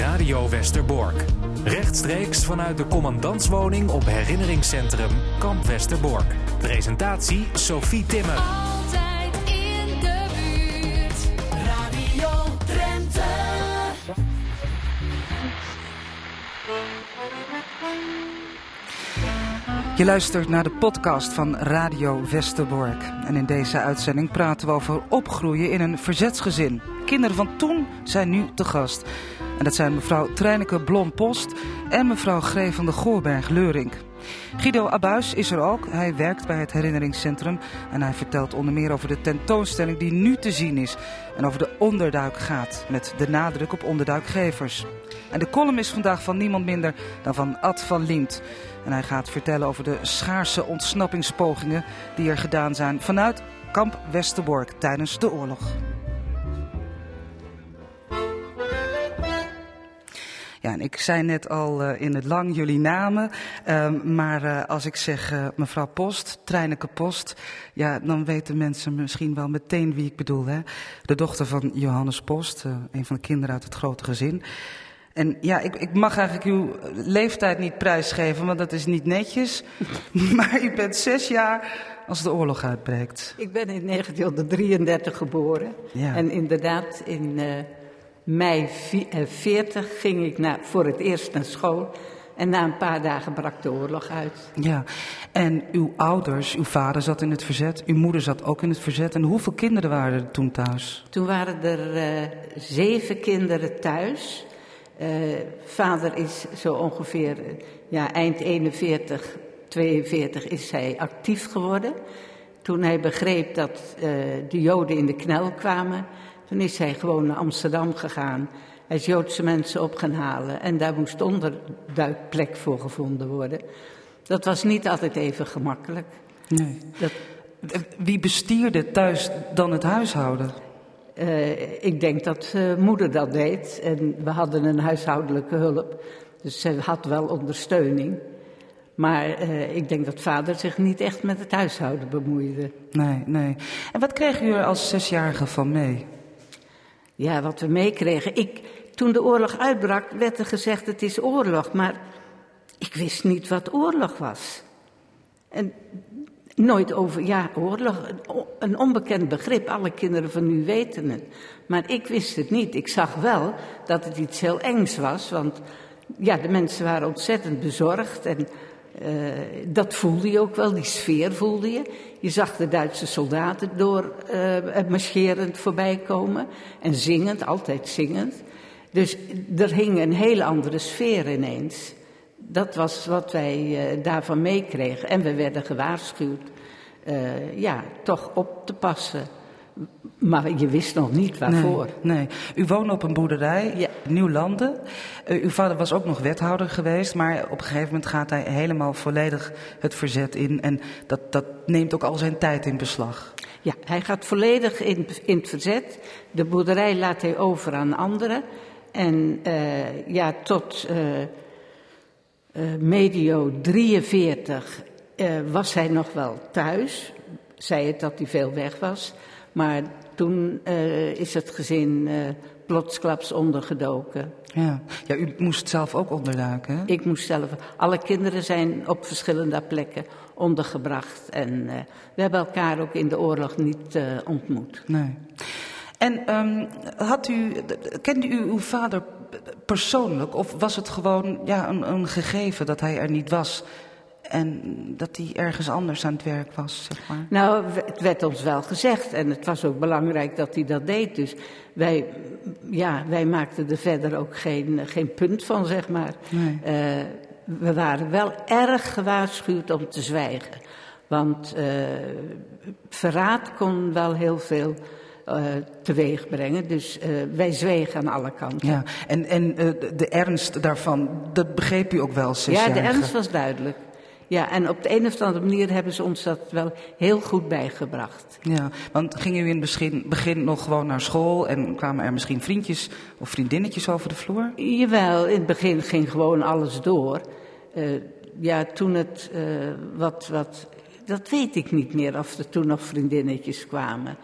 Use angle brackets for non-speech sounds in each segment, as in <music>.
Radio Westerbork. Rechtstreeks vanuit de commandantswoning op herinneringscentrum Kamp Westerbork. Presentatie Sophie Timmer. Altijd in de buurt. Radio Drenthe. Je luistert naar de podcast van Radio Westerbork. En in deze uitzending praten we over opgroeien in een verzetsgezin. Kinderen van toen zijn nu te gast. En dat zijn mevrouw Treineke Blom-Post en mevrouw Gree van de Goorberg-Leurink. Guido Abuis is er ook. Hij werkt bij het herinneringscentrum. En hij vertelt onder meer over de tentoonstelling die nu te zien is. En over de onderduik gaat, met de nadruk op onderduikgevers. En de column is vandaag van niemand minder dan van Ad van Liemt. En hij gaat vertellen over de schaarse ontsnappingspogingen die er gedaan zijn vanuit kamp Westerbork tijdens de oorlog. Ja, en ik zei net al uh, in het lang jullie namen, uh, maar uh, als ik zeg uh, mevrouw Post, Treineke Post, ja, dan weten mensen misschien wel meteen wie ik bedoel. Hè? De dochter van Johannes Post, een van de kinderen uit het grote gezin. En ja, ik, ik mag eigenlijk uw leeftijd niet prijsgeven, want dat is niet netjes. <laughs> maar u bent zes jaar als de oorlog uitbreekt. Ik ben in 1933 geboren. Ja. En inderdaad, in mei 40 ging ik naar, voor het eerst naar school. En na een paar dagen brak de oorlog uit. Ja, en uw ouders, uw vader zat in het verzet, uw moeder zat ook in het verzet. En hoeveel kinderen waren er toen thuis? Toen waren er uh, zeven kinderen thuis. Uh, vader is zo ongeveer ja, eind 41, 42 is hij actief geworden. Toen hij begreep dat uh, de Joden in de knel kwamen, toen is hij gewoon naar Amsterdam gegaan. Hij is Joodse mensen op gaan halen en daar moest onderduikplek voor gevonden worden. Dat was niet altijd even gemakkelijk. Nee. Dat, Wie bestierde thuis dan het huishouden? Uh, ik denk dat uh, moeder dat deed. En we hadden een huishoudelijke hulp. Dus ze had wel ondersteuning. Maar uh, ik denk dat vader zich niet echt met het huishouden bemoeide. Nee, nee. En wat kreeg u er als zesjarige van mee? Ja, wat we meekregen. Ik, toen de oorlog uitbrak, werd er gezegd: het is oorlog. Maar ik wist niet wat oorlog was. En nooit over, ja, oorlog, een onbekend begrip. Alle kinderen van nu weten het. Maar ik wist het niet. Ik zag wel dat het iets heel engs was. Want ja, de mensen waren ontzettend bezorgd. En uh, dat voelde je ook wel, die sfeer voelde je. Je zag de Duitse soldaten door uh, marcherend voorbij komen. En zingend, altijd zingend. Dus er hing een hele andere sfeer ineens. Dat was wat wij daarvan meekregen. En we werden gewaarschuwd, ja, toch op te passen. Maar je wist nog niet waarvoor. Nee, nee. U woonde op een boerderij, ja. Nieuwlanden. Uh, uw vader was ook nog wethouder geweest, maar op een gegeven moment gaat hij helemaal volledig het verzet in. En dat, dat neemt ook al zijn tijd in beslag. Ja, hij gaat volledig in, in het verzet. De boerderij laat hij over aan anderen. En uh, ja, tot uh, medio 43 uh, was hij nog wel thuis. Zei het dat hij veel weg was. Maar toen uh, is het gezin uh, plotsklaps ondergedoken. Ja. ja, u moest zelf ook onderduiken. Hè? Ik moest zelf. Alle kinderen zijn op verschillende plekken ondergebracht. En uh, we hebben elkaar ook in de oorlog niet ontmoet. Nee. En um, had u, kende u uw vader persoonlijk? Of was het gewoon ja, een, een gegeven dat hij er niet was? En dat hij ergens anders aan het werk was, zeg maar. Nou, het werd ons wel gezegd. En het was ook belangrijk dat hij dat deed. Dus wij, ja, wij maakten er verder ook geen, geen punt van, zeg maar. Nee. Uh, we waren wel erg gewaarschuwd om te zwijgen. Want uh, verraad kon wel heel veel uh, teweeg brengen. Dus uh, wij zwegen aan alle kanten. Ja, en, en uh, de ernst daarvan, dat begreep u ook wel, Ja, de ernst was duidelijk. Ja, en op de een of andere manier hebben ze ons dat wel heel goed bijgebracht. Ja, want gingen u in het begin, begin nog gewoon naar school en kwamen er misschien vriendjes of vriendinnetjes over de vloer? Jawel, in het begin ging gewoon alles door. Uh, ja, toen het uh, wat, wat, dat weet ik niet meer of er toen nog vriendinnetjes kwamen.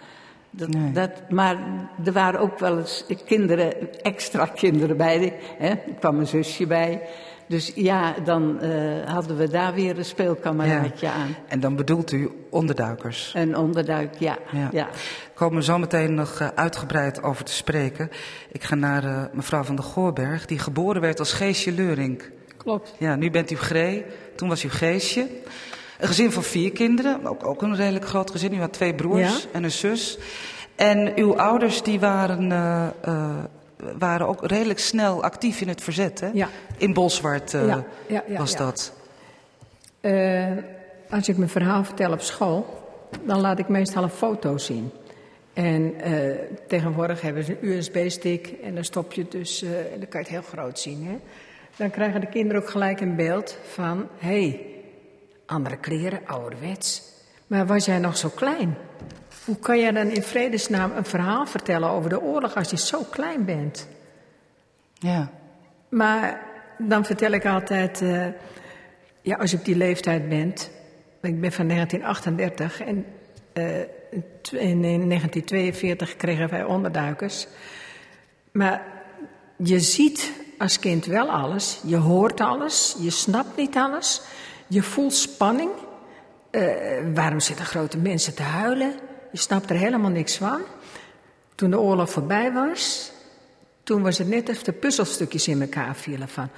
Dat, Nee. dat, maar er waren ook wel eens kinderen, extra kinderen bij. Hè? Er kwam een zusje bij. Dus ja, dan eh, hadden we daar weer een speelkameraadje aan. En dan bedoelt u onderduikers. Een onderduik, ja. Ja. ja. komen we zo meteen nog eh, uitgebreid over te spreken. Ik ga naar eh, mevrouw van der Goorberg, die geboren werd als Geesje Leurink. Klopt. Ja, nu bent u Gree, toen was u Geesje. Een gezin van vier kinderen, ook, ook een redelijk groot gezin. U had twee broers Ja. en een zus. En uw ouders die waren, eh, eh, waren ook redelijk snel actief in het verzet, hè? Ja. In Bolsward eh, Ja, ja, ja, was dat. Eh, als ik mijn verhaal vertel op school, dan laat ik meestal een foto zien. En eh, tegenwoordig hebben ze een USB-stick en dan stop je dus, en dan kan je het heel groot zien. Hè? Dan krijgen de kinderen ook gelijk een beeld van, hé, hey, andere kleren, ouderwets. Maar was jij nog zo klein? Hoe kan jij dan in vredesnaam een verhaal vertellen over de oorlog als je zo klein bent? Ja, Maar dan vertel ik altijd, eh, ja, als je op die leeftijd bent. Ik ben van 1938 en eh, in 1942 kregen wij onderduikers. Maar je ziet als kind wel alles, je hoort alles, je snapt niet alles, je voelt spanning. Eh, waarom zitten grote mensen te huilen? Je snapt er helemaal niks van. Toen de oorlog voorbij was, toen was het net of de puzzelstukjes in elkaar vielen van...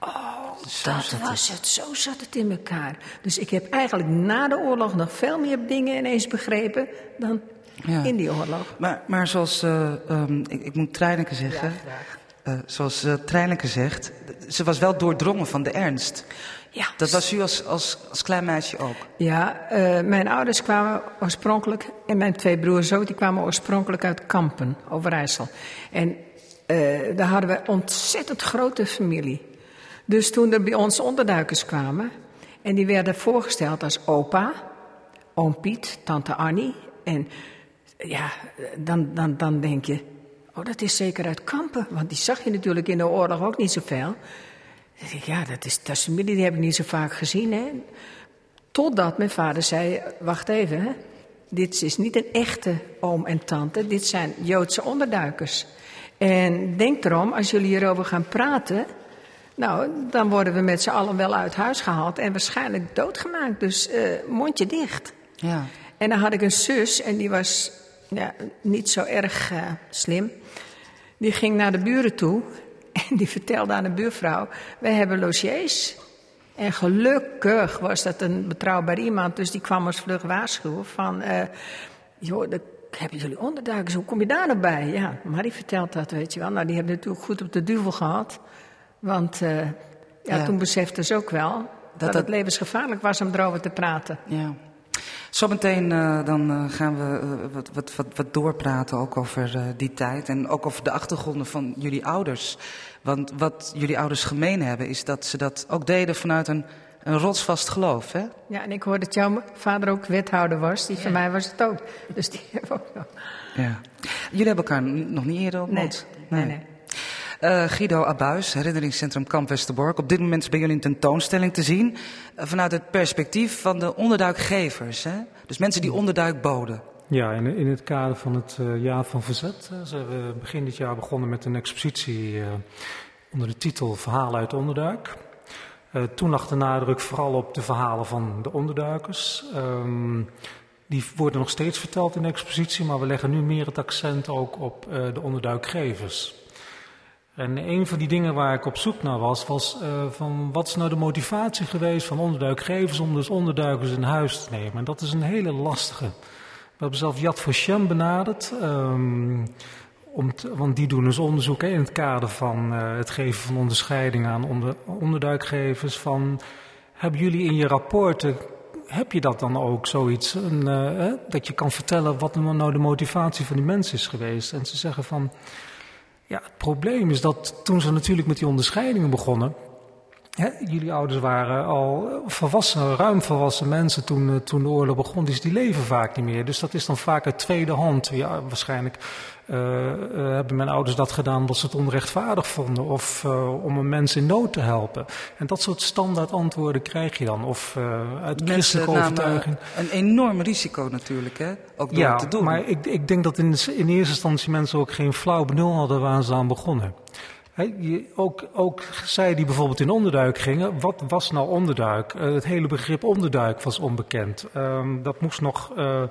Oh, dat was het, zo zat het in elkaar. Dus ik heb eigenlijk na de oorlog nog veel meer dingen ineens begrepen dan Ja. in die oorlog. maar, maar zoals, eh, ehm, ik, ik moet Treineke zeggen, Eh, zoals uh, Treineke zegt, ze was wel doordrongen van de ernst. Ja, Dat was u als, als, als klein meisje ook. ja eh, mijn ouders kwamen oorspronkelijk, en mijn twee broers ook, die kwamen oorspronkelijk uit Kampen, Overijssel. En eh, daar hadden we ontzettend grote familie. Dus toen er bij ons onderduikers kwamen, en die werden voorgesteld als opa, oom Piet, tante Annie. En ja, dan, dan, dan denk je, oh dat is zeker uit Kampen, want die zag je natuurlijk in de oorlog ook niet zoveel. Dan ik, ja, dat is, dat is familie, die heb ik niet zo vaak gezien. Hè? Totdat mijn vader zei, wacht even, hè? dit is niet een echte oom en tante, dit zijn Joodse onderduikers. En denk erom, als jullie hierover gaan praten, nou, dan worden we met z'n allen wel uit huis gehaald en waarschijnlijk doodgemaakt. Dus eh, mondje dicht. Ja. En dan had ik een zus en die was ja, niet zo erg eh, slim. Die ging naar de buren toe <laughs> en die vertelde aan de buurvrouw: Wij hebben logiers. En gelukkig was dat een betrouwbaar iemand, dus die kwam ons vlug waarschuwen van... eh joh, hebben jullie onderduikers, hoe kom je daar nou bij? Ja, Marie vertelt dat, weet je wel. Nou, die hebben natuurlijk goed op de duvel gehad. Want eh, ja, Ja. toen beseften ze ook wel dat, dat- het levensgevaarlijk was om erover te praten. Ja. Zometeen eh, dan eh, gaan we eh, wat, wat, wat, wat doorpraten ook over die tijd en ook over de achtergronden van jullie ouders. Want wat jullie ouders gemeen hebben is dat ze dat ook deden vanuit een, een rotsvast geloof. Hè? Ja, en ik hoorde dat jouw vader ook wethouder was. Die van mij was het ook. Dus die <laughs> hebben ook nog. Ja. Jullie hebben elkaar nog niet eerder ontmoet? Nee, nee. Eh, Guido Abuis, herinneringscentrum Kamp Westerbork. Op dit moment is bij jullie een tentoonstelling te zien eh, vanuit het perspectief van de onderduikgevers. Hè? Dus mensen die onderduik boden. Ja, in, in het kader van het eh, jaar van verzet zijn we begin dit jaar begonnen met een expositie onder de titel Verhalen uit de Onderduik. Toen lag de nadruk vooral op de verhalen van de onderduikers. Ehm, die worden nog steeds verteld in de expositie, maar we leggen nu meer het accent ook op de onderduikgevers. En een van die dingen waar ik op zoek naar was, was eh, van wat is nou de motivatie geweest van onderduikgevers om dus onderduikers in huis te nemen. En dat is een hele lastige. We hebben zelf Yad Vashem benaderd, ehm, om want die doen dus onderzoek in het kader van eh, het geven van onderscheiding aan onder, onderduikgevers. Van, hebben jullie in je rapporten, heb je dat dan ook zoiets, een, eh, dat je kan vertellen wat nou de motivatie van die mensen is geweest? En ze zeggen van, ja, het probleem is dat toen ze natuurlijk met die onderscheidingen begonnen, Jullie ouders waren al volwassen, ruim volwassen mensen toen, eh, toen de oorlog begon. Dus die leven vaak niet meer. Dus dat is dan vaak uit tweede hand. Ja, waarschijnlijk uh, uh, hebben mijn ouders dat gedaan omdat ze het onrechtvaardig vonden. Of uh, om een mens in nood te helpen. En dat soort standaard antwoorden krijg je dan. Of uit christelijke overtuiging. Een enorm risico natuurlijk, hè? Ook door ja, te doen. maar ik, ik denk dat in, in eerste instantie mensen ook geen flauw benul hadden waar ze aan begonnen. Ook, ook zij die bijvoorbeeld in onderduik gingen, wat was nou onderduik? Uh, het hele begrip onderduik was onbekend. Um, dat moest nog. Uh,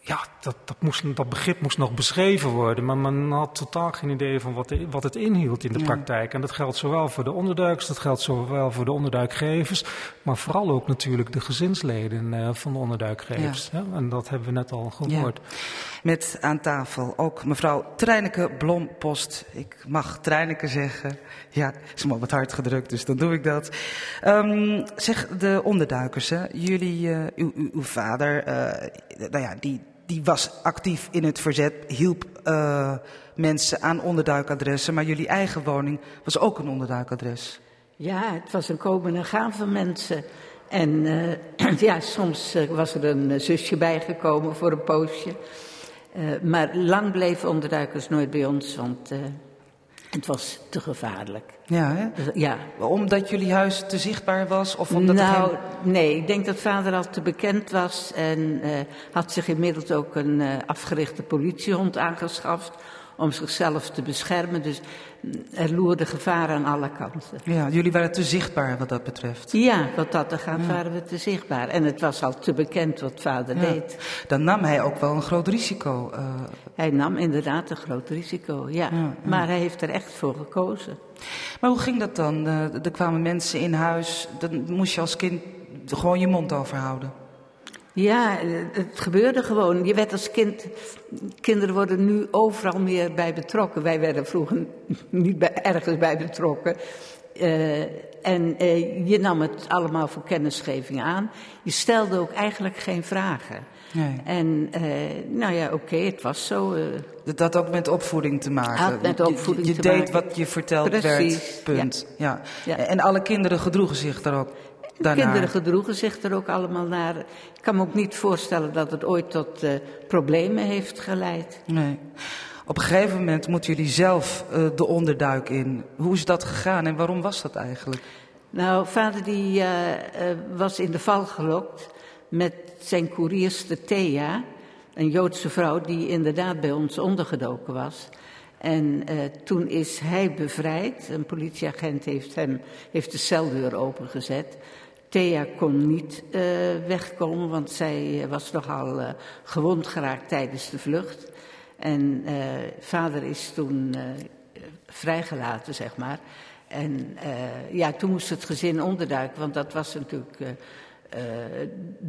ja, dat, dat, moest, dat begrip moest nog beschreven worden, maar men had totaal geen idee van wat, wat het inhield in de ja. praktijk. En dat geldt zowel voor de onderduikers, dat geldt zowel voor de onderduikgevers, maar vooral ook natuurlijk de gezinsleden uh, van de onderduikgevers. Ja. Ja, en dat hebben we net al gehoord. Met aan tafel ook mevrouw Treineke Blompost. Ik mag Treineke zeggen. Ja, is me wat hard gedrukt, dus dan doe ik dat. Um, zeg, de onderduikers, hè. jullie, uh, uw, uw, uw, vader, uh, nou ja, die, die was actief in het verzet, hielp uh, mensen aan onderduikadressen, maar jullie eigen woning was ook een onderduikadres. Ja, het was een komen en gaan van mensen. En uh, <clears throat> ja, soms uh, was er een zusje bijgekomen voor een poosje. Maar lang bleven onderduikers nooit bij ons, want het was te gevaarlijk. Ja, hè? Ja. Omdat jullie huis te zichtbaar was? Of omdat nou, nee, ik denk dat vader al te bekend was en uh, had zich inmiddels ook een uh, afgerichte politiehond aangeschaft om zichzelf te beschermen. Dus er loerde gevaar aan alle kanten. Ja, jullie waren te zichtbaar wat dat betreft. Ja, wat dat gaat ja. waren we te zichtbaar. En het was al te bekend wat vader ja. deed. Dan nam hij ook wel een groot risico. Uh... Hij nam inderdaad een groot risico, ja. ja maar hij heeft er echt voor gekozen. Maar hoe ging dat dan? Uh, er kwamen mensen in huis, dan moest je als kind gewoon je mond overhouden. Ja, het gebeurde gewoon. Je werd als kind. Kinderen worden nu overal meer bij betrokken. Wij werden vroeger niet bij, ergens bij betrokken. Uh, en uh, je nam het allemaal voor kennisgeving aan. Je stelde ook eigenlijk geen vragen. Nee. En uh, nou ja, oké, okay, het was zo. Dat had ook met opvoeding te maken. Had met opvoeding je, je te deed maken. wat je verteld Precies, werd. Punt. Ja. Ja. ja. En alle kinderen gedroegen zich daar ook daarnaar. Kinderen gedroegen zich er ook allemaal naar. Ik kan me ook niet voorstellen dat het ooit tot uh, problemen heeft geleid. Nee. Op een gegeven moment moeten jullie zelf uh, de onderduik in. Hoe is dat gegaan en waarom was dat eigenlijk? Nou, vader die uh, was in de val gelokt met zijn koerierste Thea, een Joodse vrouw die inderdaad bij ons ondergedoken was. En uh, toen is hij bevrijd. Een politieagent heeft, hem, heeft de celdeur opengezet. Thea kon niet uh, wegkomen, want zij was nogal uh, gewond geraakt tijdens de vlucht. En uh, vader is toen vrijgelaten, zeg maar. En ja, toen moest het gezin onderduiken, want dat was natuurlijk.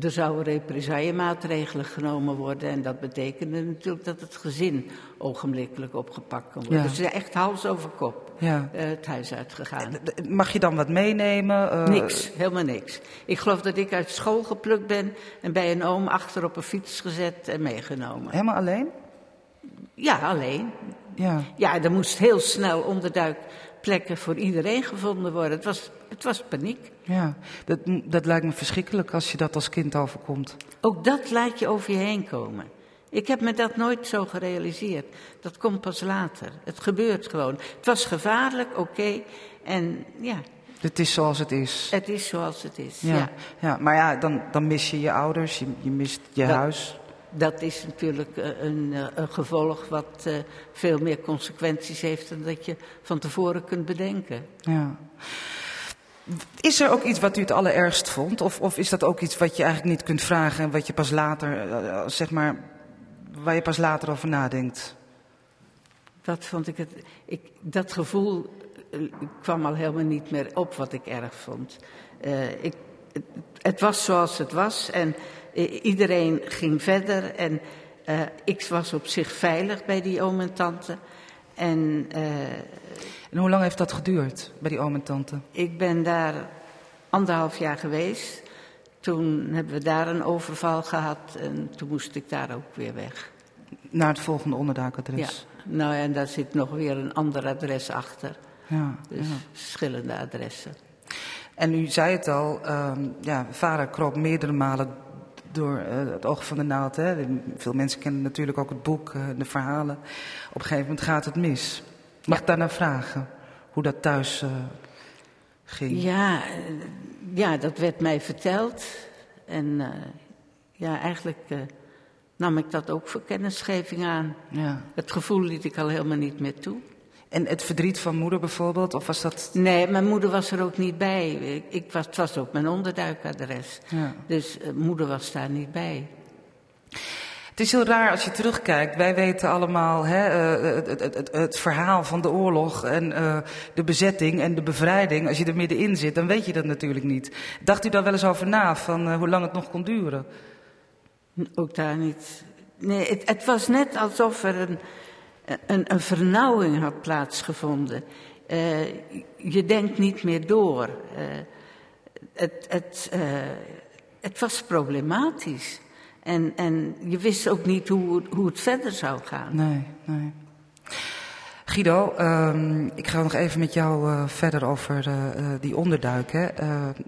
er zouden represaillemaatregelen genomen worden. En dat betekende natuurlijk dat het gezin ogenblikkelijk opgepakt kon worden. Ja. Dus echt hals over kop ja. het huis uitgegaan. Mag je dan wat meenemen? Uh... Niks, helemaal niks. Ik geloof dat ik uit school geplukt ben en bij een oom achter op een fiets gezet en meegenomen. Helemaal alleen? Ja, alleen. Ja. Ja, er moest heel snel onderduikplekken voor iedereen gevonden worden. Het was, het was paniek. Ja, dat, dat lijkt me verschrikkelijk als je dat als kind overkomt. Ook dat laat je over je heen komen. Ik heb me dat nooit zo gerealiseerd. Dat komt pas later. Het gebeurt gewoon. Het was gevaarlijk, oké. Okay. En ja. Het is zoals het is. Het is zoals het is, ja. ja. ja maar ja, dan, dan mis je je ouders, je, je mist je dat, huis. Dat is natuurlijk een, een gevolg wat uh, veel meer consequenties heeft dan dat je van tevoren kunt bedenken. Ja. Is er ook iets wat u het allerergst vond? Of, of is dat ook iets wat je eigenlijk niet kunt vragen en wat je pas later, uh, zeg maar, waar je pas later over nadenkt? Wat vond ik het. Ik, dat gevoel uh, kwam al helemaal niet meer op wat ik erg vond. Uh, ik, het, het, was zoals het was en uh, iedereen ging verder. En ik was op zich veilig bij die oom en tante. En, en hoe lang heeft dat geduurd bij die oom en tante? Ik ben daar anderhalf jaar geweest. Toen hebben we daar een overval gehad en toen moest ik daar ook weer weg. Naar het volgende onderduikadres? Ja, nou en daar zit nog weer een ander adres achter. Ja, dus ja. verschillende adressen. En u zei het al, ehm, ja, vader kroop meerdere malen door eh, het oog van de naald. Hè. Veel mensen kennen natuurlijk ook het boek, eh, de verhalen. Op een gegeven moment gaat het mis. Mag ik daarna vragen hoe dat thuis eh, ging? Ja, ja, dat werd mij verteld. En ja, eigenlijk nam ik dat ook voor kennisgeving aan. Ja. Het gevoel liet ik al helemaal niet meer toe. En het verdriet van moeder bijvoorbeeld, of was dat... Nee, mijn moeder was er ook niet bij. Ik, ik was, het was ook mijn onderduikadres. Ja. Dus eh, moeder was daar niet bij. Het is heel raar als je terugkijkt. Wij weten allemaal hè, eh, het, het, het, het verhaal van de oorlog en eh, de bezetting en de bevrijding. Als je er middenin zit, dan weet je dat natuurlijk niet. Dacht u daar wel eens over na, van hoe lang het nog kon duren? Ook daar niet. Nee, het, het was net alsof er een, een, vernauwing had plaatsgevonden. Eh, je denkt niet meer door. Eh, het, het, eh, het was problematisch. En, en je wist ook niet hoe, hoe het verder zou gaan. Nee, nee. Guido, ehm, ik ga nog even met jou eh, verder over eh, eh, die onderduik. Hè?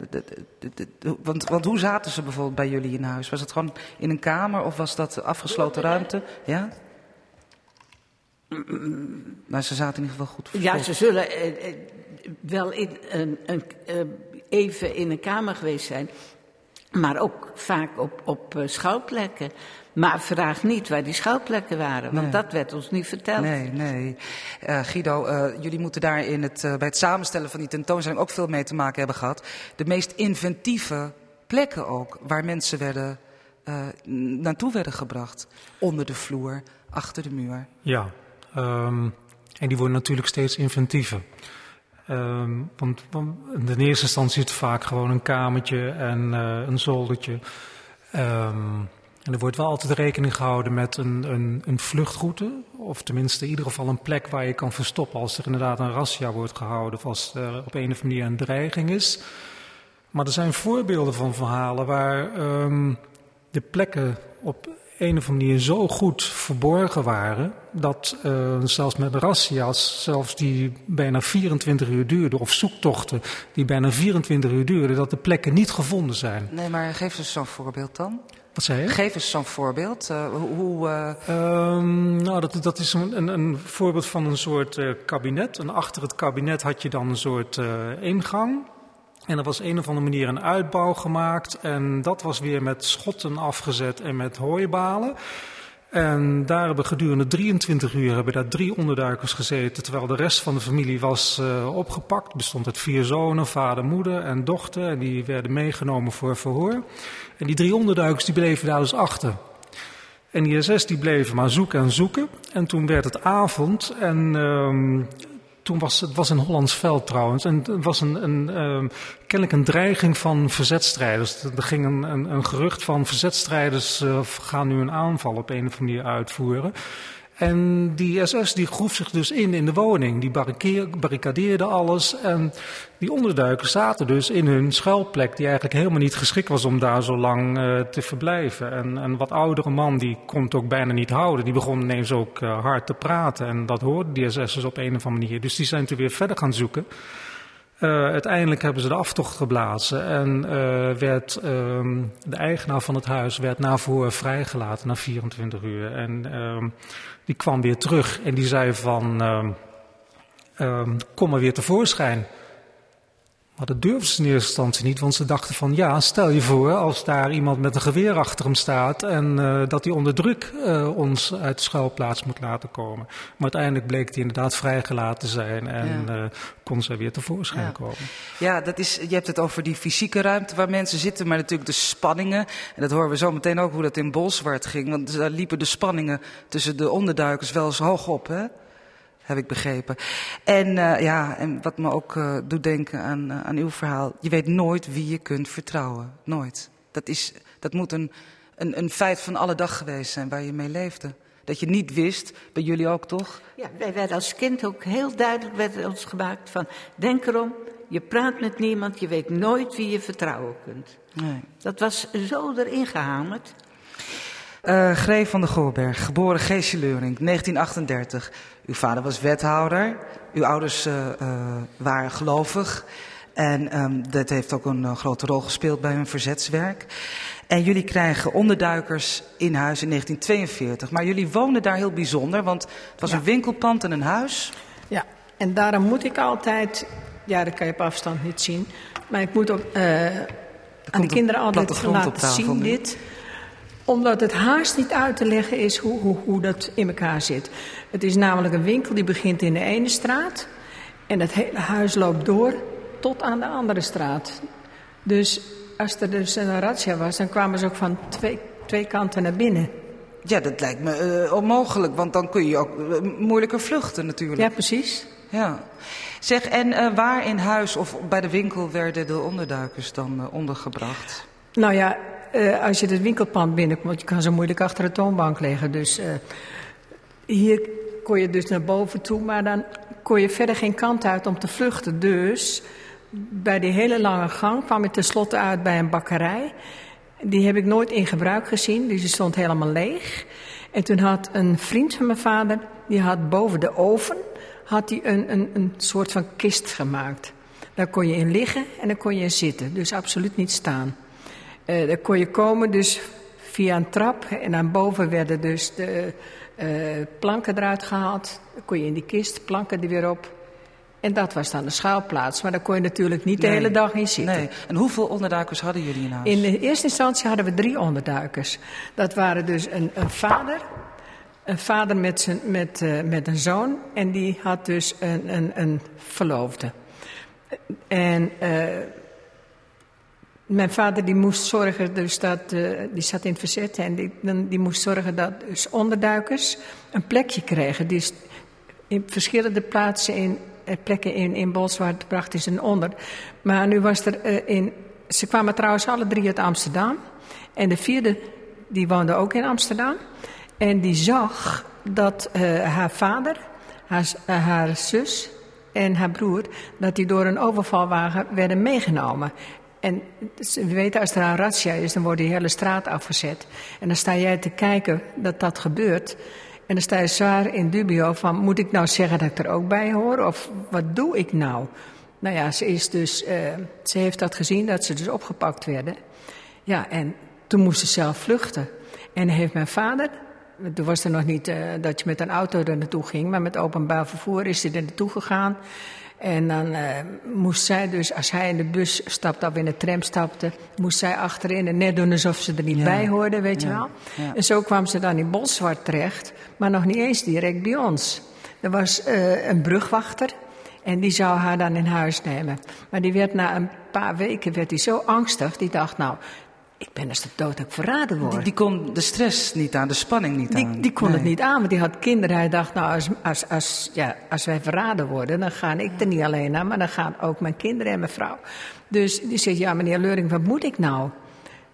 De- de- de- de- want, want hoe zaten ze bijvoorbeeld bij jullie in huis? Was het gewoon in een kamer of was dat afgesloten ruimte? Ja? Nou, ze zaten in ieder geval goed Ja, ze zullen wel in, een, een, even in een kamer geweest zijn. Maar ook vaak op, op eh, schouwplekken. Maar vraag niet waar die schouwplekken waren. Want Nee. dat werd ons niet verteld. Nee, nee. Eh, Guido, eh, jullie moeten daar in het, bij het samenstellen van die tentoonstelling ook veel mee te maken hebben gehad. De meest inventieve plekken ook, waar mensen werden, eh, naartoe werden gebracht. Onder de vloer, achter de muur. Ja, ehm, en die worden natuurlijk steeds inventiever. Ehm, want, in de eerste instantie is het vaak gewoon een kamertje en eh, een zoldertje. Ehm, en er wordt wel altijd rekening gehouden met een, een, een vluchtroute. Of tenminste in ieder geval een plek waar je kan verstoppen als er inderdaad een razzia wordt gehouden. Of als er op een of andere manier een dreiging is. Maar er zijn voorbeelden van verhalen waar ehm, de plekken op een of andere manier zo goed verborgen waren. dat eh, zelfs met razzia's, zelfs die bijna 24 uur duurden. of zoektochten die bijna 24 uur duurden. dat de plekken niet gevonden zijn. Nee, maar geef eens zo'n voorbeeld dan. Wat zei je? Geef eens zo'n voorbeeld. Eh, hoe, eh, Ehm, nou, dat, dat is een, een, een voorbeeld van een soort kabinet. En achter het kabinet had je dan een soort ingang. En er was een of andere manier een uitbouw gemaakt. En dat was weer met schotten afgezet en met hooibalen. En daar hebben gedurende 23 uur hebben daar drie onderduikers gezeten. Terwijl de rest van de familie was eh, opgepakt. Bestond uit vier zonen, vader, moeder en dochter. En die werden meegenomen voor verhoor. En die drie onderduikers die bleven daar dus achter. En die SS die bleven maar zoeken en zoeken. En toen werd het avond en ehm, toen was het was een Hollands veld trouwens. En het was een, een, ehm, kennelijk een dreiging van verzetstrijders. Er ging een, een, een gerucht van verzetstrijders eh, gaan nu een aanval op een of andere manier uitvoeren. En die SS die groef zich dus in in de woning. Die barricadeerde alles. En die onderduikers zaten dus in hun schuilplek, die eigenlijk helemaal niet geschikt was om daar zo lang eh, te verblijven. En een wat oudere man, die kon het ook bijna niet houden. Die begon ineens ook eh, hard te praten. En dat hoorden die SS'ers op een of andere manier. Dus die zijn toen weer verder gaan zoeken. Eh, uiteindelijk hebben ze de aftocht geblazen en eh, werd ehm, de eigenaar van het huis werd na voor vrijgelaten na 24 uur. En ehm, die kwam weer terug en die zei van ehm, kom maar weer tevoorschijn. Maar dat durfden ze in eerste instantie niet, want ze dachten van ja, stel je voor als daar iemand met een geweer achter hem staat en eh, dat hij onder druk eh, ons uit de schuilplaats moet laten komen. Maar uiteindelijk bleek hij inderdaad vrijgelaten te zijn en Ja. eh, kon ze weer tevoorschijn Ja. komen. Ja, dat is, je hebt het over die fysieke ruimte waar mensen zitten, maar natuurlijk de spanningen. En dat horen we zo meteen ook hoe dat in Bolsward ging. Want daar liepen de spanningen tussen de onderduikers wel eens hoog op, hè? Heb ik begrepen. En eh, ja, en wat me ook eh, doet denken aan, eh, aan uw verhaal. Je weet nooit wie je kunt vertrouwen. Nooit. Dat, is, dat moet een, een, een feit van alle dag geweest zijn waar je mee leefde. Dat je niet wist, bij jullie ook toch? Ja, wij werden als kind ook heel duidelijk werd ons gemaakt van... denk erom, je praat met niemand, je weet nooit wie je vertrouwen kunt. Nee. Dat was zo erin gehamerd. Greef van de Goorberg, geboren Geesje Leuring, 1938. Uw vader was wethouder, uw ouders eh, eh, waren gelovig. En ehm, dat heeft ook een grote rol gespeeld bij hun verzetswerk. En jullie krijgen onderduikers in huis in 1942. Maar jullie woonden daar heel bijzonder, want het was Ja. een winkelpand en een huis. Ja, en daarom moet ik altijd, ja, dat kan je op afstand niet zien, maar ik moet ook aan de kinderen altijd laten zien dit. Omdat het haast niet uit te leggen is hoe, hoe, hoe dat in elkaar zit. Het is namelijk een winkel die begint in de ene straat en het hele huis loopt door tot aan de andere straat. Dus als er dus een razzia was, dan kwamen ze ook van twee, twee kanten naar binnen. Ja, dat lijkt me eh, onmogelijk, want dan kun je ook eh, moeilijker vluchten natuurlijk. Ja, precies. Ja. Zeg, en eh, waar in huis of bij de winkel werden de onderduikers dan ondergebracht? Nou ja, eh, als je het winkelpand binnenkomt, je kan zo moeilijk achter de toonbank liggen. Dus eh, hier kon je dus naar boven toe, maar dan kon je verder geen kant uit om te vluchten. Dus bij die hele lange gang kwam ik tenslotte uit bij een bakkerij. Die heb ik nooit in gebruik gezien, dus die stond helemaal leeg. En toen had een vriend van mijn vader, die had boven de oven had hij een, een, een soort van kist gemaakt. Daar kon je in liggen en daar kon je in zitten, dus absoluut niet staan. Eh daar kon je komen dus via een trap en dan boven werden dus de eh, planken eruit gehaald. Dan kon je in die kist, planken er weer op. En dat was dan de schuilplaats. Maar daar kon je natuurlijk niet de hele dag in zitten. Nee. En hoeveel onderduikers hadden jullie in huis? In de eerste instantie hadden we drie onderduikers. Dat waren dus een, een vader, een vader met, zijn, met, eh, met een zoon en die had dus een, een, een verloofde. En mijn vader die moest zorgen, dus dat, eh, die zat in het verzet en die, die moest zorgen dat dus onderduikers een plekje kregen. Is in verschillende plaatsen in eh, plekken in, in Bolsward bracht hij zijn onder. Maar nu was er eh, in. Ze kwamen trouwens alle drie uit Amsterdam. En de vierde, die woonde ook in Amsterdam. En die zag dat haar vader, haar, haar zus en haar broer, dat die door een overvalwagen werden meegenomen. En we weten, als er een razzia is, dan wordt die hele straat afgezet. En dan sta jij te kijken dat dat gebeurt. En dan sta je zwaar in dubio van, moet ik nou zeggen dat ik er ook bij hoor? Of wat doe ik nou? Nou ja, ze, is dus, eh, ze heeft dat gezien, dat ze dus opgepakt werden. Ja, en toen moest ze zelf vluchten. En heeft mijn vader, toen was er nog niet eh, dat je met een auto er naartoe ging, maar met openbaar vervoer is hij er naartoe gegaan. En dan eh, moest zij dus, als hij in de bus stapte of in de tram stapte, moest zij achterin en net doen alsof ze er niet Ja. bij hoorde, weet je wel. Ja. En zo kwam ze dan in Bolsward terecht, maar nog niet eens direct bij ons. Er was eh, een brugwachter en die zou haar dan in huis nemen. Maar die werd na een paar weken werd zo angstig, die dacht nou, ik ben dus de dood ik verraden word. Die, die kon de stress niet aan, de spanning niet aan. Die, kon het niet aan, want die had kinderen. Hij dacht, nou, als, als, als, ja, als wij verraden worden, dan ga ik er niet alleen naar, maar dan gaan ook mijn kinderen en mijn vrouw. Dus die zegt, ja, meneer Leuring, wat moet ik nou?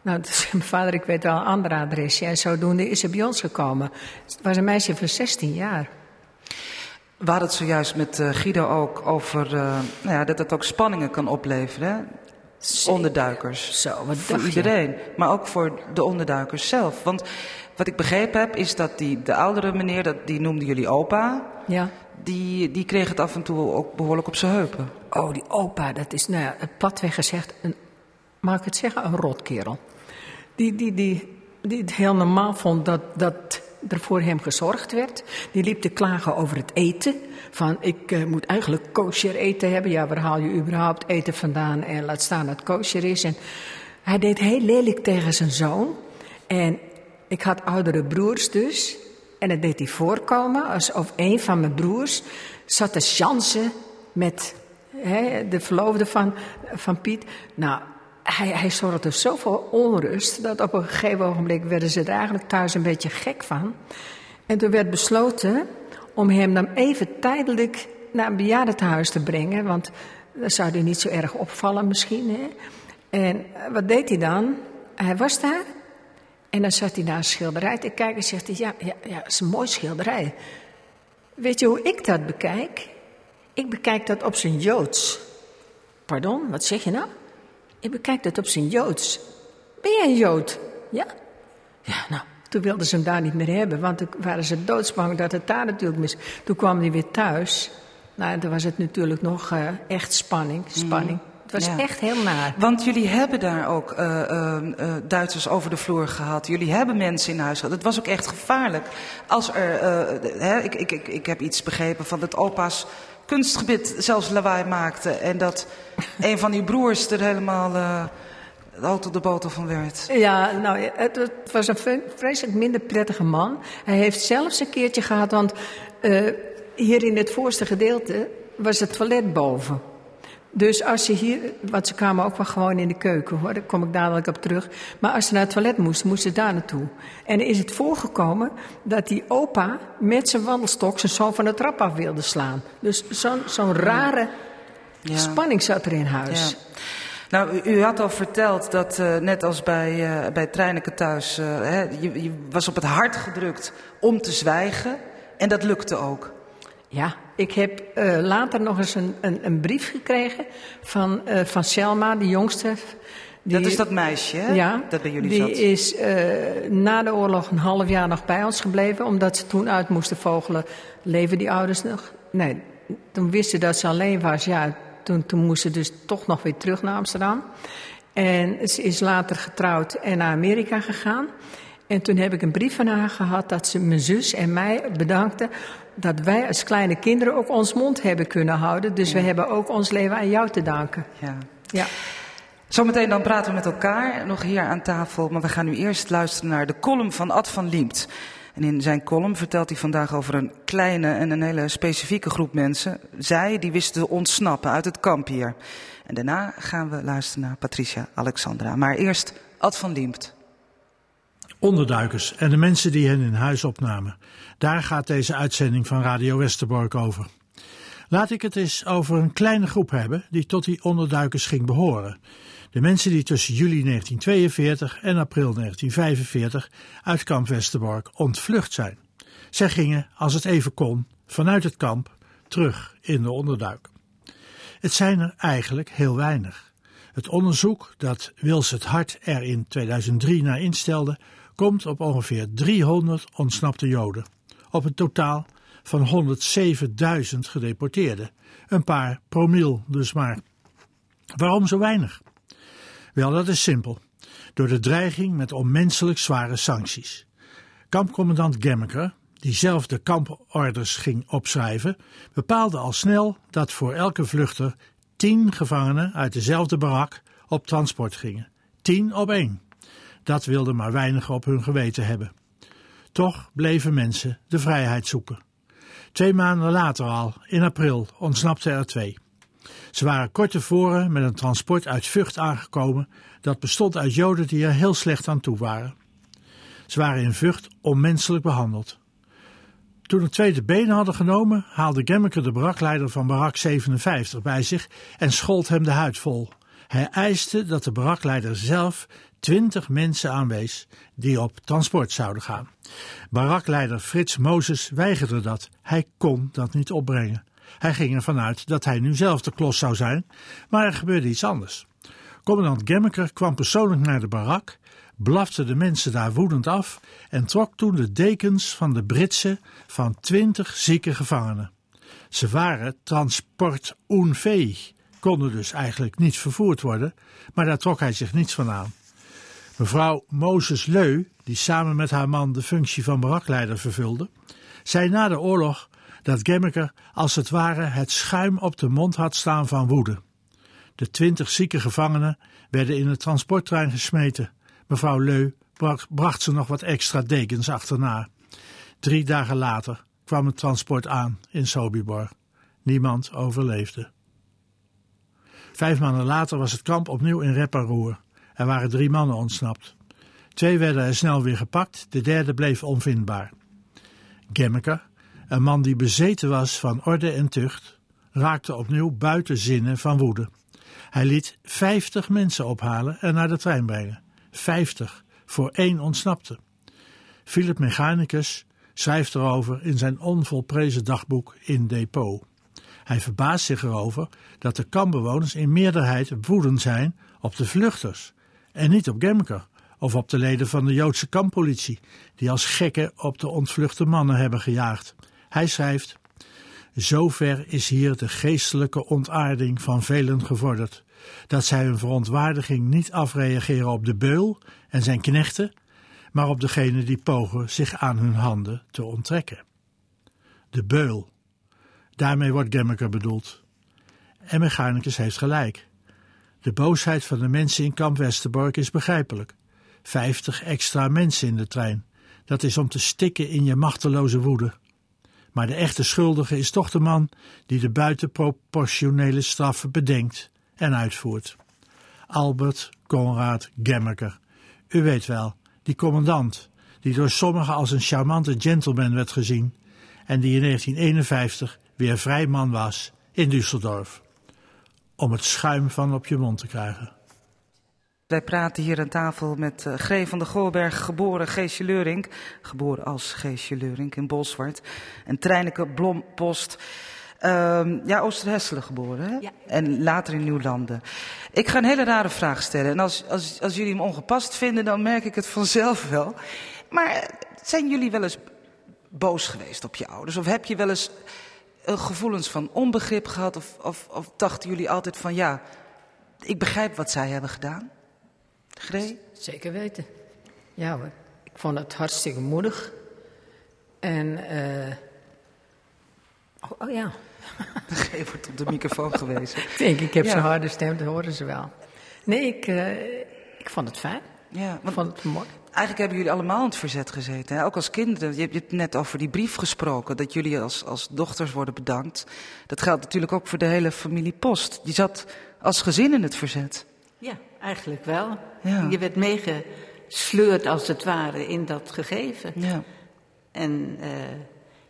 Nou, <laughs> mijn vader, ik weet wel een ander adresje. En zodoende is ze bij ons gekomen. Het was een meisje van 16 jaar. We hadden het zojuist met eh, Guido ook over eh, nou ja, dat het ook spanningen kan opleveren. Hè? Onderduikers. Zo, wat voor je? iedereen, maar ook voor de onderduikers zelf. Want wat ik begrepen heb, is dat die, de oudere meneer, dat, die noemden jullie opa, Ja. die, die kreeg het af en toe ook behoorlijk op zijn heupen. Oh, die opa, dat is, nou ja, het platweg gezegd, een, mag ik het zeggen, een rotkerel. Die, die, die, die het heel normaal vond dat, dat er voor hem gezorgd werd. Die liep te klagen over het eten. Van, ik eh, moet eigenlijk kosher eten hebben. Ja, waar haal je überhaupt eten vandaan? En laat staan dat het kosher is. En hij deed heel lelijk tegen zijn zoon. En ik had oudere broers dus. En dat deed hij voorkomen alsof een van mijn broers zat te chansen met hè, de verloofde van, van Piet. Nou, hij, hij zorgde zoveel onrust dat op een gegeven ogenblik werden ze er eigenlijk thuis een beetje gek van. En toen werd besloten om hem dan even tijdelijk naar een bejaardentehuis te brengen, want dan zou hij niet zo erg opvallen misschien. Hè? En wat deed hij dan? Hij was daar en dan zat hij naar een schilderij te kijken en zegt hij, ja, ja, ja, dat is een mooi schilderij. Weet je hoe ik dat bekijk? Ik bekijk dat op zijn Joods. Pardon, wat zeg je nou? Ik bekijk dat op zijn Joods. Ben jij een Jood? Ja? Ja, nou, toen wilden ze hem daar niet meer hebben, want toen waren ze doodsbang dat het daar natuurlijk mis. Toen kwam hij weer thuis. Nou, toen was het natuurlijk nog eh, echt spanning, spanning. Het was Ja. echt heel naar. Want jullie hebben daar ook eh, eh, Duitsers over de vloer gehad. Jullie hebben mensen in huis gehad. Het was ook echt gevaarlijk. Als er, hè, ik, ik, ik, ik heb iets begrepen van dat opa's kunstgebied zelfs lawaai maakte. En dat een van die broers er helemaal de auto de boter van werd. Ja, nou, het, was een vre- vreselijk minder prettige man. Hij heeft zelfs een keertje gehad, want eh, hier in het voorste gedeelte was het toilet boven. Dus als je hier, want ze kwamen ook wel gewoon in de keuken hoor, daar kom ik dadelijk op terug. Maar als ze naar het toilet moesten, moesten ze daar naartoe. En is het voorgekomen dat die opa met zijn wandelstok zijn zoon van de trap af wilde slaan. Dus zo'n zo'n rare Ja. spanning zat er in huis. Ja. Nou, u, had al verteld dat eh, net als bij, uh, bij Treineke thuis, uh, hè, je, je was op het hart gedrukt om te zwijgen. En dat lukte ook. Ja, ik heb uh, later nog eens een, een, een, brief gekregen van, uh, van Selma, de jongste. Die, dat is dat meisje, hè? Ja, dat bij jullie die zat. is uh, na de oorlog een half jaar nog bij ons gebleven, omdat ze toen uit moesten vogelen. Leven die ouders nog? Nee, toen wisten ze dat ze alleen was. Ja, toen, toen moest ze dus toch nog weer terug naar Amsterdam. En ze is later getrouwd en naar Amerika gegaan. En toen heb ik een brief van haar gehad dat ze mijn zus en mij bedankte dat wij als kleine kinderen ook ons mond hebben kunnen houden. Dus ja. we hebben ook ons leven aan jou te danken. Ja. ja. Zometeen dan praten we met elkaar nog hier aan tafel. Maar we gaan nu eerst luisteren naar de column van Ad van Liemt. En in zijn column vertelt hij vandaag over een kleine en een hele specifieke groep mensen. Zij die wisten te ontsnappen uit het kamp hier. En daarna gaan we luisteren naar Patricia Alexandra. Maar eerst Ad van Liemt. Onderduikers en de mensen die hen in huis opnamen. Daar gaat deze uitzending van Radio Westerbork over. Laat ik het eens over een kleine groep hebben die tot die onderduikers ging behoren. De mensen die tussen juli 1942 en april 1945 uit kamp Westerbork ontvlucht zijn. Zij gingen, als het even kon, vanuit het kamp terug in de onderduik. Het zijn er eigenlijk heel weinig. Het onderzoek dat Wils het Hart er in 2003 naar instelde, komt op ongeveer 300 ontsnapte Joden. Op een totaal van 107.000 gedeporteerden. Een paar promiel dus maar. Waarom zo weinig? Wel, dat is simpel. Door de dreiging met onmenselijk zware sancties. Kampcommandant Gemmeker, die zelf de kamporders ging opschrijven, bepaalde al snel dat voor elke vluchter tien gevangenen uit dezelfde barak op transport gingen. Tien op één. Dat wilden maar weinigen op hun geweten hebben. Toch bleven mensen de vrijheid zoeken. Twee maanden later al, in april, ontsnapten er twee. Ze waren kort tevoren met een transport uit Vught aangekomen dat bestond uit Joden die er heel slecht aan toe waren. Ze waren in Vught onmenselijk behandeld. Toen de tweede benen hadden genomen, haalde Gemmeke de barakleider van barak 57 bij zich en schold hem de huid vol. Hij eiste dat de barakleider zelf twintig mensen aanwees die op transport zouden gaan. Barakleider Frits Mozes weigerde dat. Hij kon dat niet opbrengen. Hij ging ervan uit dat hij nu zelf de klos zou zijn, maar er gebeurde iets anders. Commandant Gemmeker kwam persoonlijk naar de barak, blafte de mensen daar woedend af en trok toen de dekens van de Britse van twintig zieke gevangenen. Ze waren transport unfähig, konden dus eigenlijk niet vervoerd worden, maar daar trok hij zich niets van aan. Mevrouw Mozes Leu, die samen met haar man de functie van barakleider vervulde, zei na de oorlog dat Gemmeker als het ware het schuim op de mond had staan van woede. De twintig zieke gevangenen werden in het transporttrein gesmeten. Mevrouw Leu bracht ze nog wat extra dekens achterna. Drie dagen later kwam het transport aan in Sobibor. Niemand overleefde. Vijf maanden later was het kamp opnieuw in rep en roer. Er waren drie mannen ontsnapt. Twee werden er snel weer gepakt, de derde bleef onvindbaar. Gemmeker, een man die bezeten was van orde en tucht, raakte opnieuw buiten zinnen van woede. Hij liet vijftig mensen ophalen en naar de trein brengen. Vijftig voor één ontsnapte. Philip Mechanicus schrijft erover in zijn onvolprezen dagboek in Depot. Hij verbaast zich erover dat de kampbewoners in meerderheid woedend zijn op de vluchters en niet op Gemker of op de leden van de Joodse kamppolitie die als gekken op de ontvluchte mannen hebben gejaagd. Hij schrijft: Zover is hier de geestelijke ontaarding van velen gevorderd, dat zij hun verontwaardiging niet afreageren op de beul en zijn knechten, maar op degene die pogen zich aan hun handen te onttrekken. De beul. Daarmee wordt Gemmeker bedoeld. En Mechanicus heeft gelijk. De boosheid van de mensen in kamp Westerbork is begrijpelijk. Vijftig extra mensen in de trein. Dat is om te stikken in je machteloze woede. Maar de echte schuldige is toch de man die de buitenproportionele straffen bedenkt en uitvoert. Albert Conrad Gemmeker. U weet wel, die commandant, die door sommigen als een charmante gentleman werd gezien en die in 1951 weer vrij man was in Düsseldorf. Om het schuim van op je mond te krijgen. Wij praten hier aan tafel met uh, van de Goorberg, geboren Geesje Leurink, geboren als Geesje Leurink in Bolsward. En Treineke Blompost, uh, ja, Oosterhesselen geboren, hè? Ja. En later in Nieuwlanden. Ik ga een hele rare vraag stellen. En als, als, als jullie hem ongepast vinden, dan merk ik het vanzelf wel. Maar zijn jullie wel eens boos geweest op je ouders? Of heb je wel eens gevoelens van onbegrip gehad? Of, of, of dachten jullie altijd van, ja, ik begrijp wat zij hebben gedaan? Gree? Zeker weten. Ja hoor. Ik vond het hartstikke moedig. En, eh. oh, oh, ja. <laughs> Gree wordt op de microfoon gewezen. <laughs> Ik denk, ik heb Ja. zo'n harde stem, dat horen ze wel. Nee, ik, eh, ik vond het fijn. Ja, vond het eigenlijk hebben jullie allemaal in het verzet gezeten. Hè? Ook als kinderen. Je hebt, je hebt net over die brief gesproken. Dat jullie als, als dochters worden bedankt. Dat geldt natuurlijk ook voor de hele familie Post. Die zat als gezin in het verzet. Ja, eigenlijk wel. Ja. Je werd meegesleurd als het ware in dat gegeven. Ja. En eh,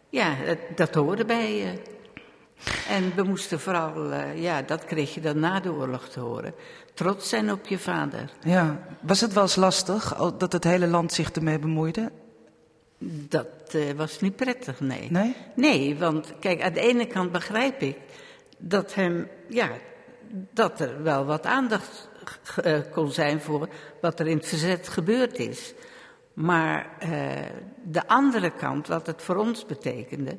ja, het- dat hoorde bij je. En we moesten vooral, eh, ja, dat kreeg je dan na de oorlog te horen, trots zijn op je vader. ja. Was het wel eens lastig dat het hele land zich ermee bemoeide? Dat eh, was niet prettig, nee. Nee? Nee, want kijk, aan de ene kant begrijp ik dat hem, ja, dat er wel wat aandacht eh, kon zijn voor wat er in het verzet gebeurd is. Maar de andere kant, wat het voor ons betekende,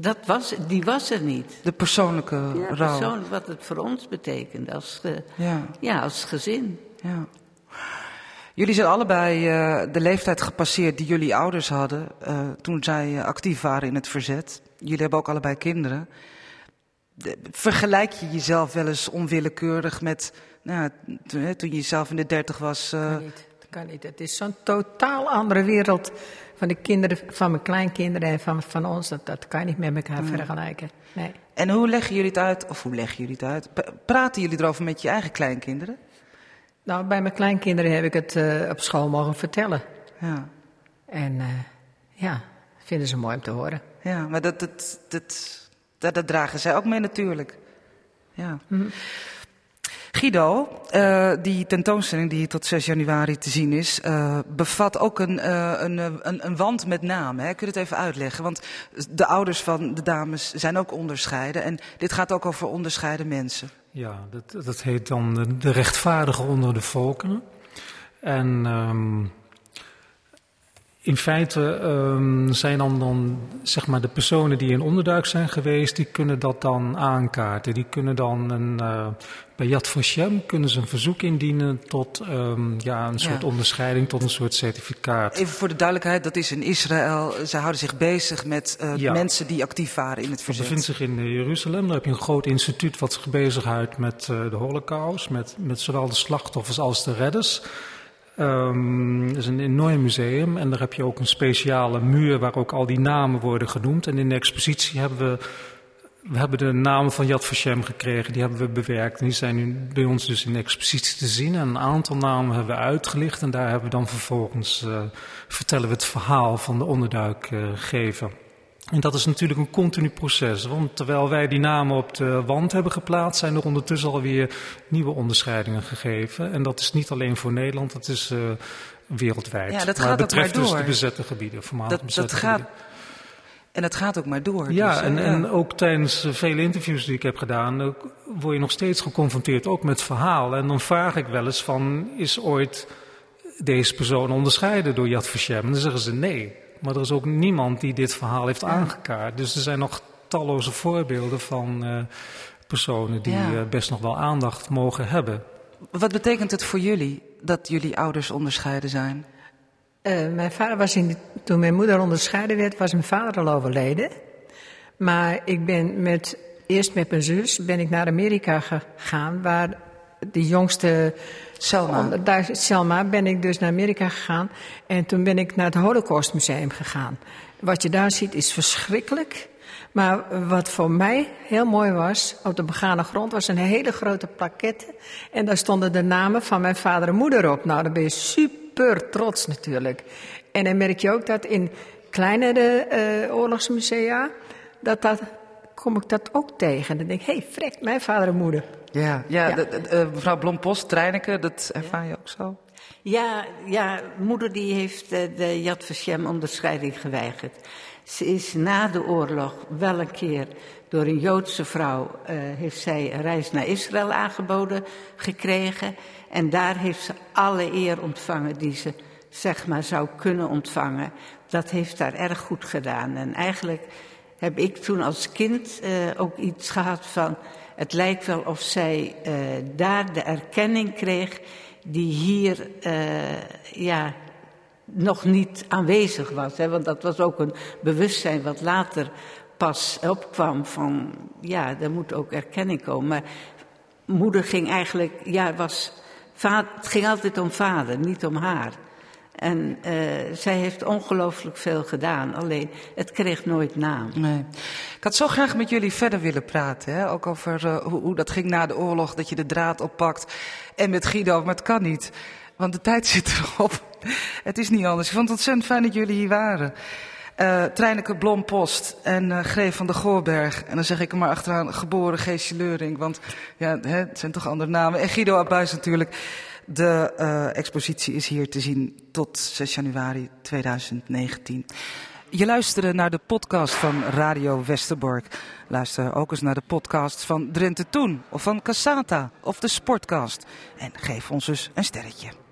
dat was, die was er niet. De persoonlijke Ja, rouw. persoonlijk wat het voor ons betekende als, ge- Ja. ja, als gezin. Ja. Jullie zijn allebei eh, de leeftijd gepasseerd die jullie ouders hadden eh, toen zij eh, actief waren in het verzet. Jullie hebben ook allebei kinderen. De- vergelijk je jezelf wel eens onwillekeurig met nou, toen, hè, toen je zelf in de dertig was? Kan niet. Het is zo'n totaal andere wereld van de kinderen, van mijn kleinkinderen en van, van ons. Dat, dat kan je niet met elkaar vergelijken. Nee. en hoe leggen jullie het uit? Of hoe leggen jullie het uit? Praten jullie erover met je eigen kleinkinderen? Nou, bij mijn kleinkinderen heb ik het eh, op school mogen vertellen. Ja, En eh, ja, vinden ze mooi om te horen. ja maar dat, dat, dat, dat, dat dragen zij ook mee natuurlijk. Ja. Guido, eh, die tentoonstelling die tot 6 januari te zien is, eh, bevat ook een, eh, een, een, een wand met namen. Kun je het even uitleggen? Want de ouders van de dames zijn ook onderscheiden. En dit gaat ook over onderscheiden mensen. Ja, dat, dat heet dan de, rechtvaardige onder de volkeren. En ehm, in feite ehm, zijn dan, dan zeg maar de personen die in onderduik zijn geweest, die kunnen dat dan aankaarten. Die kunnen dan een, eh, bij Yad Vashem kunnen ze een verzoek indienen tot ehm, ja, een soort Ja. onderscheiding, tot een soort certificaat. Even voor de duidelijkheid, dat is in Israël. Ze houden zich bezig met eh, Ja. mensen die actief waren in het Dat verzet. bevindt zich in eh, Jeruzalem. Daar heb je een groot instituut wat zich bezighoudt met de holocaust. Met, met zowel de slachtoffers als de redders. Het is een enorm museum en daar heb je ook een speciale muur waar ook al die namen worden genoemd. En in de expositie hebben we, we hebben de namen van Yad Vashem gekregen, die hebben we bewerkt. En die zijn nu bij ons dus in de expositie te zien. En een aantal namen hebben we uitgelicht en daar hebben we dan vervolgens, eh, vertellen we het verhaal van de onderduikgever. En dat is natuurlijk een continu proces. Want terwijl wij die namen op de wand hebben geplaatst, zijn er ondertussen alweer nieuwe onderscheidingen gegeven. En dat is niet alleen voor Nederland, dat is eh, wereldwijd. Ja, dat maar gaat betreft maar dus door. de bezette gebieden, voormalig Dat, bezette dat gaat, gebieden. en dat gaat ook maar door. Ja, dus, hè, en, en ook tijdens eh, vele interviews die ik heb gedaan, eh, word je nog steeds geconfronteerd ook met verhalen. En dan vraag ik wel eens van, is ooit deze persoon onderscheiden door Yad Vashem? En dan zeggen ze nee. Maar er is ook niemand die dit verhaal heeft aangekaart. Dus er zijn nog talloze voorbeelden van uh, personen die ja. uh, best nog wel aandacht mogen hebben. Wat betekent het voor jullie dat jullie ouders onderscheiden zijn? Uh, mijn vader was in de, toen mijn moeder onderscheiden werd, was mijn vader al overleden. Maar ik ben met, eerst met mijn zus ben ik naar Amerika gegaan, waar de jongste Selma. Daar, Selma ben ik dus naar Amerika gegaan. En toen ben ik naar het Holocaustmuseum gegaan. Wat je daar ziet is verschrikkelijk. Maar wat voor mij heel mooi was, op de begane grond was een hele grote plaquette. En daar stonden de namen van mijn vader en moeder op. Nou, dan ben je super trots natuurlijk. En dan merk je ook dat in kleinere uh, oorlogsmusea, dat dat, kom ik dat ook tegen. En dan denk ik, hé, hey, frek, mijn vader en moeder. Ja, ja, ja. De, de, de, mevrouw Blompost, Treineke, dat ervaar je ook zo? Ja, ja moeder die heeft de Yad Vashem onderscheiding geweigerd. Ze is na de oorlog wel een keer door een Joodse vrouw, uh, heeft zij een reis naar Israël aangeboden gekregen. En daar heeft ze alle eer ontvangen die ze, zeg maar, zou kunnen ontvangen. Dat heeft daar erg goed gedaan. En eigenlijk heb ik toen als kind uh, ook iets gehad van, het lijkt wel of zij uh, daar de erkenning kreeg die hier, ja, nog niet aanwezig was. Hè? Want dat was ook een bewustzijn wat later pas opkwam van, ja, er moet ook erkenning komen. Maar moeder ging eigenlijk, ja, was, het ging altijd om vader, niet om haar. En uh, zij heeft ongelooflijk veel gedaan, alleen het kreeg nooit naam. Nee. Ik had zo graag met jullie verder willen praten, hè? ook over uh, hoe, hoe dat ging na de oorlog, dat je de draad oppakt. En met Guido, maar het kan niet, want de tijd <laughs> zit erop. Het is niet anders. Ik vond het ontzettend fijn dat jullie hier waren. Uh, Blompost en uh, Greef van de Goorberg. En dan zeg ik er maar achteraan geboren Geesje Leuring. Want ja, hè, het zijn toch andere namen. En Guido Abuis natuurlijk. De uh, expositie is hier te zien tot 6 januari 2019. Je luisterde naar de podcast van Radio Westerbork. Luister ook eens naar de podcast van Drenthe Toen. Of van Cassata. Of de Sportcast. En geef ons dus een sterretje.